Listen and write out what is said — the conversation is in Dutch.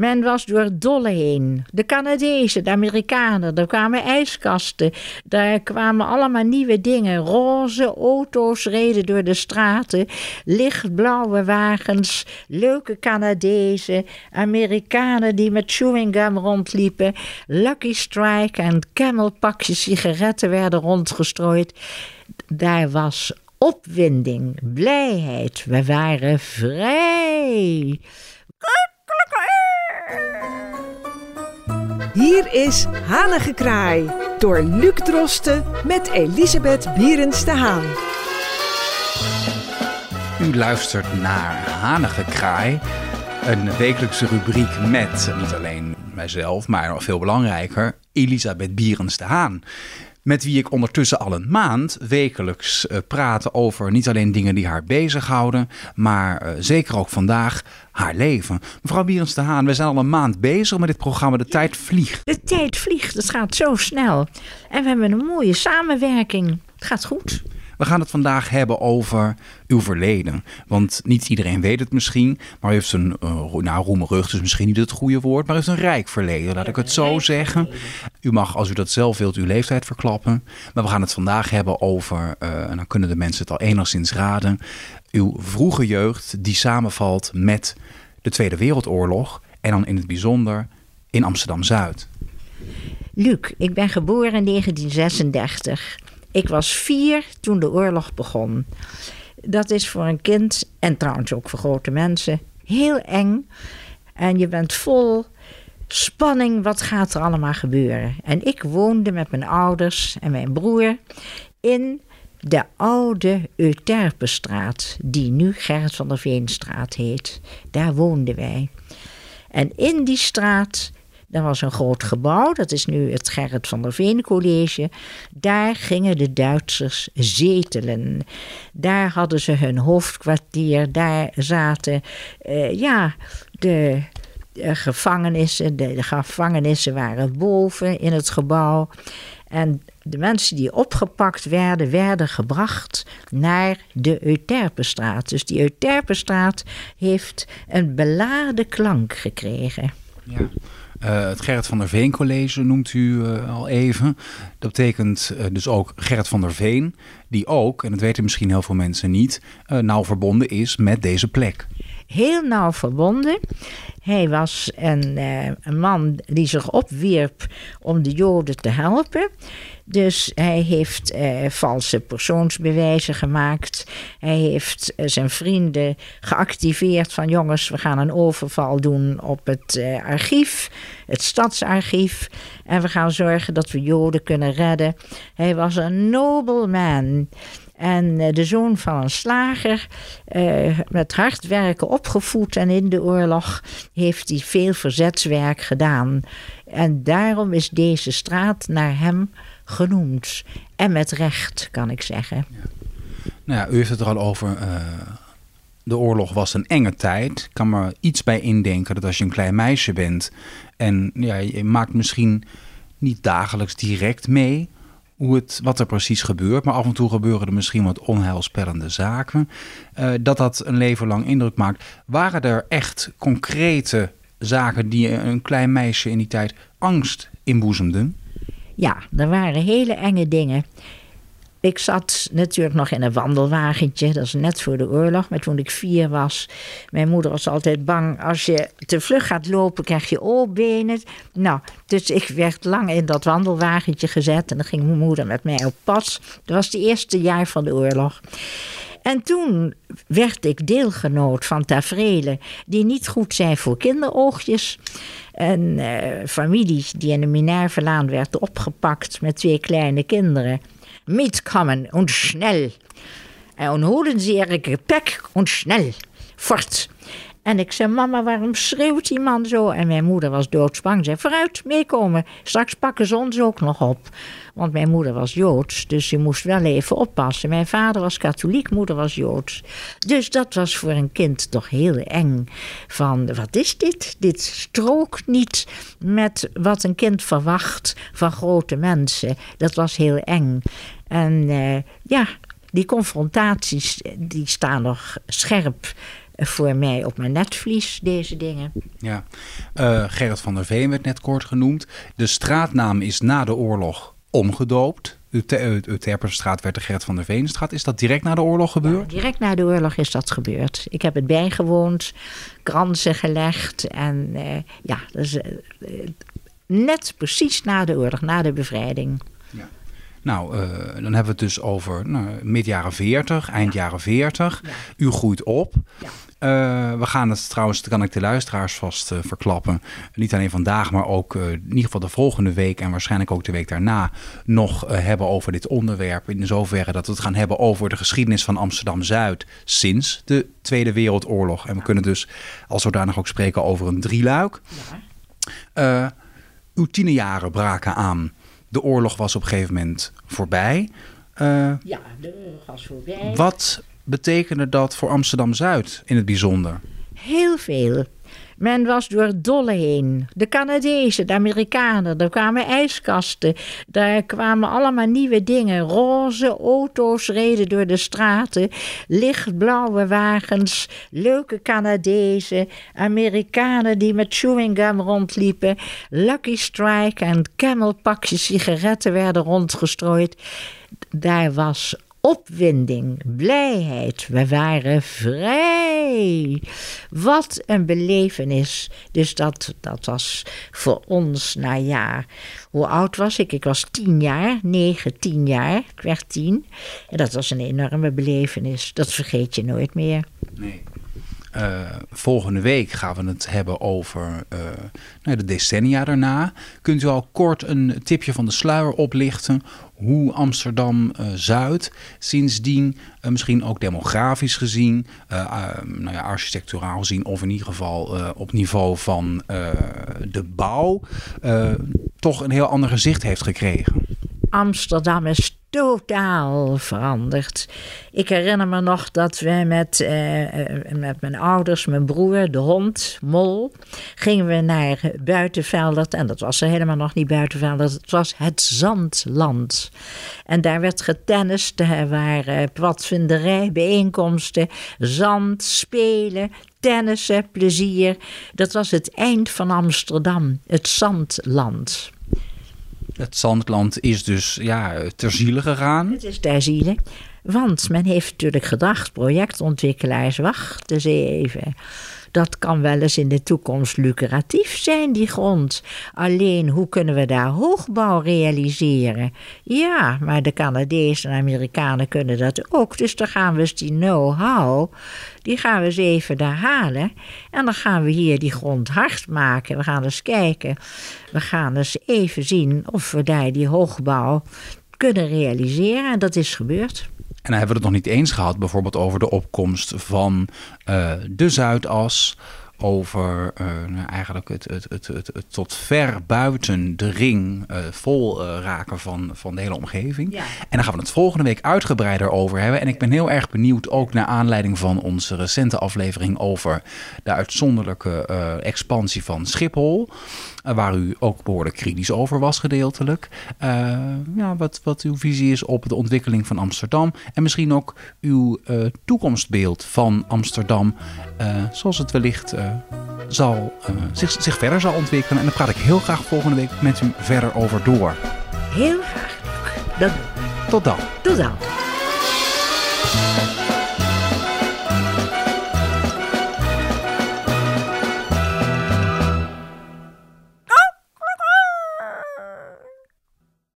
Men was door het dolle heen. De Canadezen, de Amerikanen, er kwamen ijskasten. Daar kwamen allemaal nieuwe dingen. Roze auto's reden door de straten. Lichtblauwe wagens. Leuke Canadezen. Amerikanen die met chewing gum rondliepen. Lucky Strike en camelpakjes sigaretten werden rondgestrooid. Daar was opwinding, blijheid. We waren vrij. Hier is Hanengekraai door Luc Drosten met Elisabeth Bierens de Haan. U luistert naar Hanengekraai, een wekelijkse rubriek met niet alleen mijzelf, maar nog veel belangrijker, Elisabeth Bierens de Haan met wie ik ondertussen al een maand wekelijks uh, praat over niet alleen dingen die haar bezighouden, maar uh, zeker ook vandaag haar leven. Mevrouw Bierens de Haan, we zijn al een maand bezig met dit programma. De tijd vliegt. De tijd vliegt, het gaat zo snel. En we hebben een mooie samenwerking. Het gaat goed. We gaan het vandaag hebben over uw verleden. Want niet iedereen weet het misschien, maar u heeft een, uh, nou roemerig is misschien niet het goede woord, maar u heeft een rijk verleden, laat ik het zo zeggen. U mag, als u dat zelf wilt, uw leeftijd verklappen. Maar we gaan het vandaag hebben over, uh, en dan kunnen de mensen het al enigszins raden, uw vroege jeugd die samenvalt met de Tweede Wereldoorlog en dan in het bijzonder in Amsterdam-Zuid. Luc, ik ben geboren in 1936. Ik was vier toen de oorlog begon. Dat is voor een kind, en trouwens ook voor grote mensen, heel eng. En je bent vol spanning, wat gaat er allemaal gebeuren? En ik woonde met mijn ouders en mijn broer in de oude Euterpenstraat, die nu Gerrit van der Veenstraat heet. Daar woonden wij. En in die straat er was een groot gebouw, dat is nu het Gerrit van der Veen College. Daar gingen de Duitsers zetelen. Daar hadden ze hun hoofdkwartier. Daar zaten, uh, ja, de, de gevangenissen. De, de gevangenissen waren boven in het gebouw. En de mensen die opgepakt werden, werden gebracht naar de Euterpenstraat. Dus die Euterpenstraat heeft een beladen klank gekregen. Ja. Uh, het Gerrit van der Veen College noemt u uh, al even. Dat betekent uh, dus ook Gerrit van der Veen, die ook, en dat weten misschien heel veel mensen niet, nauw verbonden is met deze plek. Heel nauw verbonden. Hij was een, een man die zich opwierp om de Joden te helpen. Dus hij heeft eh, valse persoonsbewijzen gemaakt. Hij heeft eh, zijn vrienden geactiveerd van jongens, we gaan een overval doen op het eh, archief, het stadsarchief. En we gaan zorgen dat we Joden kunnen redden. Hij was een nobel man. En eh, de zoon van een slager, uh, met hard werken opgevoed en in de oorlog heeft hij veel verzetswerk gedaan. En daarom is deze straat naar hem genoemd. En met recht, kan ik zeggen. Nou ja, u heeft het er al over. Uh, de oorlog was een enge tijd. Ik kan me iets bij indenken dat als je een klein meisje bent en ja, je maakt misschien niet dagelijks direct mee hoe het, wat er precies gebeurt, maar af en toe gebeuren er misschien wat onheilspellende zaken. Uh, dat dat een leven lang indruk maakt. Waren er echt concrete zaken die een klein meisje in die tijd angst inboezemden? Ja, er waren hele enge dingen. Ik zat natuurlijk nog in een wandelwagentje, dat is net voor de oorlog, maar toen ik vier was, mijn moeder was altijd bang, als je te vlug gaat lopen, krijg je oorbenen. Nou, dus ik werd lang in dat wandelwagentje gezet en dan ging mijn moeder met mij op pas. Dat was het eerste jaar van de oorlog. En toen werd ik deelgenoot van tafereelen die niet goed zijn voor kinderoogjes. Een uh, familie die in de Minervalaan werd opgepakt met twee kleine kinderen. Mitkommen und schnell. En holen ze ihre Gepäck und schnell. Fort. En ik zei, mama, waarom schreeuwt die man zo? En mijn moeder was doodsbang. Zei, vooruit, meekomen. Straks pakken ze ons ook nog op. Want mijn moeder was Joods, dus je moest wel even oppassen. Mijn vader was katholiek, moeder was Joods. Dus dat was voor een kind toch heel eng. Van, wat is dit? Dit strookt niet met wat een kind verwacht van grote mensen. Dat was heel eng. En uh, ja, die confrontaties, die staan nog scherp voor mij op mijn netvlies, deze dingen. Ja, uh, Gerrit van der Veen werd net kort genoemd. De straatnaam is na de oorlog omgedoopt. De Terperstraat werd de Gerrit van der Veenstraat. Is dat direct na de oorlog gebeurd? direct na de oorlog is dat gebeurd. Ik heb het bijgewoond, kransen gelegd. En uh, ja, dus, uh, net precies na de oorlog, na de bevrijding. Ja. Nou, uh, dan hebben we het dus over nou, mid jaren 40, eind jaren 40. Ja. U groeit op. Uh, we gaan het trouwens, dat kan ik de luisteraars vast uh, verklappen. Niet alleen vandaag, maar ook uh, in ieder geval de volgende week en waarschijnlijk ook de week daarna nog hebben over dit onderwerp. In zoverre dat we het gaan hebben over de geschiedenis van Amsterdam Zuid sinds de Tweede Wereldoorlog. En we kunnen dus als zodanig ook spreken over een drieluik. Ja. uw tienerjaren braken aan. De oorlog was op een gegeven moment voorbij. ja, de oorlog was voorbij. Wat betekende dat voor Amsterdam Zuid in het bijzonder? Heel veel. Men was door dolle heen. De Canadezen, de Amerikanen, er kwamen ijskasten. Daar kwamen allemaal nieuwe dingen. Roze auto's reden door de straten. Lichtblauwe wagens. Leuke Canadezen. Amerikanen die met chewing gum rondliepen. Lucky Strike en camelpakjes sigaretten werden rondgestrooid. Daar was opwinding, blijheid. We waren vrij. Wat een belevenis. Dus dat, dat was voor ons, nou ja, hoe oud was ik? Ik was tien jaar, negen, tien jaar. Ik werd tien. En dat was een enorme belevenis. Dat vergeet je nooit meer. Nee. Uh, volgende week gaan we het hebben over uh, nou, de decennia daarna. Kunt u al kort een tipje van de sluier oplichten hoe Amsterdam-Zuid uh, sindsdien, misschien ook demografisch gezien, nou ja, architecturaal gezien, of in ieder geval op niveau van de bouw, toch een heel ander gezicht heeft gekregen? Amsterdam is totaal veranderd. Ik herinner me nog dat we met, uh, met mijn ouders, mijn broer, de hond, Mol, gingen we naar Buitenveldert. En dat was er helemaal nog niet Buitenveldert, het was het Zandland. En daar werd getennist, er waren padvinderij, bijeenkomsten, zand, spelen, tennissen, plezier. Dat was het eind van Amsterdam, het Zandland. Het Zandland is dus ja, ter ziele gegaan. Het is ter ziele. Want men heeft natuurlijk gedacht, projectontwikkelaars, wacht eens even. Dat kan wel eens in de toekomst lucratief zijn, die grond. Alleen, hoe kunnen we daar hoogbouw realiseren? Ja, maar de Canadezen en Amerikanen kunnen dat ook. Dus dan gaan we eens die know-how, die gaan we eens even daar halen. En dan gaan we hier die grond hard maken. We gaan eens kijken. We gaan eens even zien of we daar die hoogbouw kunnen realiseren. En dat is gebeurd. En dan hebben we het nog niet eens gehad, bijvoorbeeld over de opkomst van uh, de Zuidas. Over uh, eigenlijk het, het, het, het, tot ver buiten de ring uh, vol raken van, van de hele omgeving. Ja. En daar gaan we het volgende week uitgebreider over hebben. En ik ben heel erg benieuwd, ook naar aanleiding van onze recente aflevering over de uitzonderlijke expansie van Schiphol. Eh, waar u ook behoorlijk kritisch over was gedeeltelijk. Ja, wat, wat uw visie is op de ontwikkeling van Amsterdam. En misschien ook uw toekomstbeeld van Amsterdam. zoals het wellicht zal, zich, zich verder zal ontwikkelen. En daar praat ik heel graag volgende week met u verder over door. Heel graag. Dat... Tot dan. Tot dan.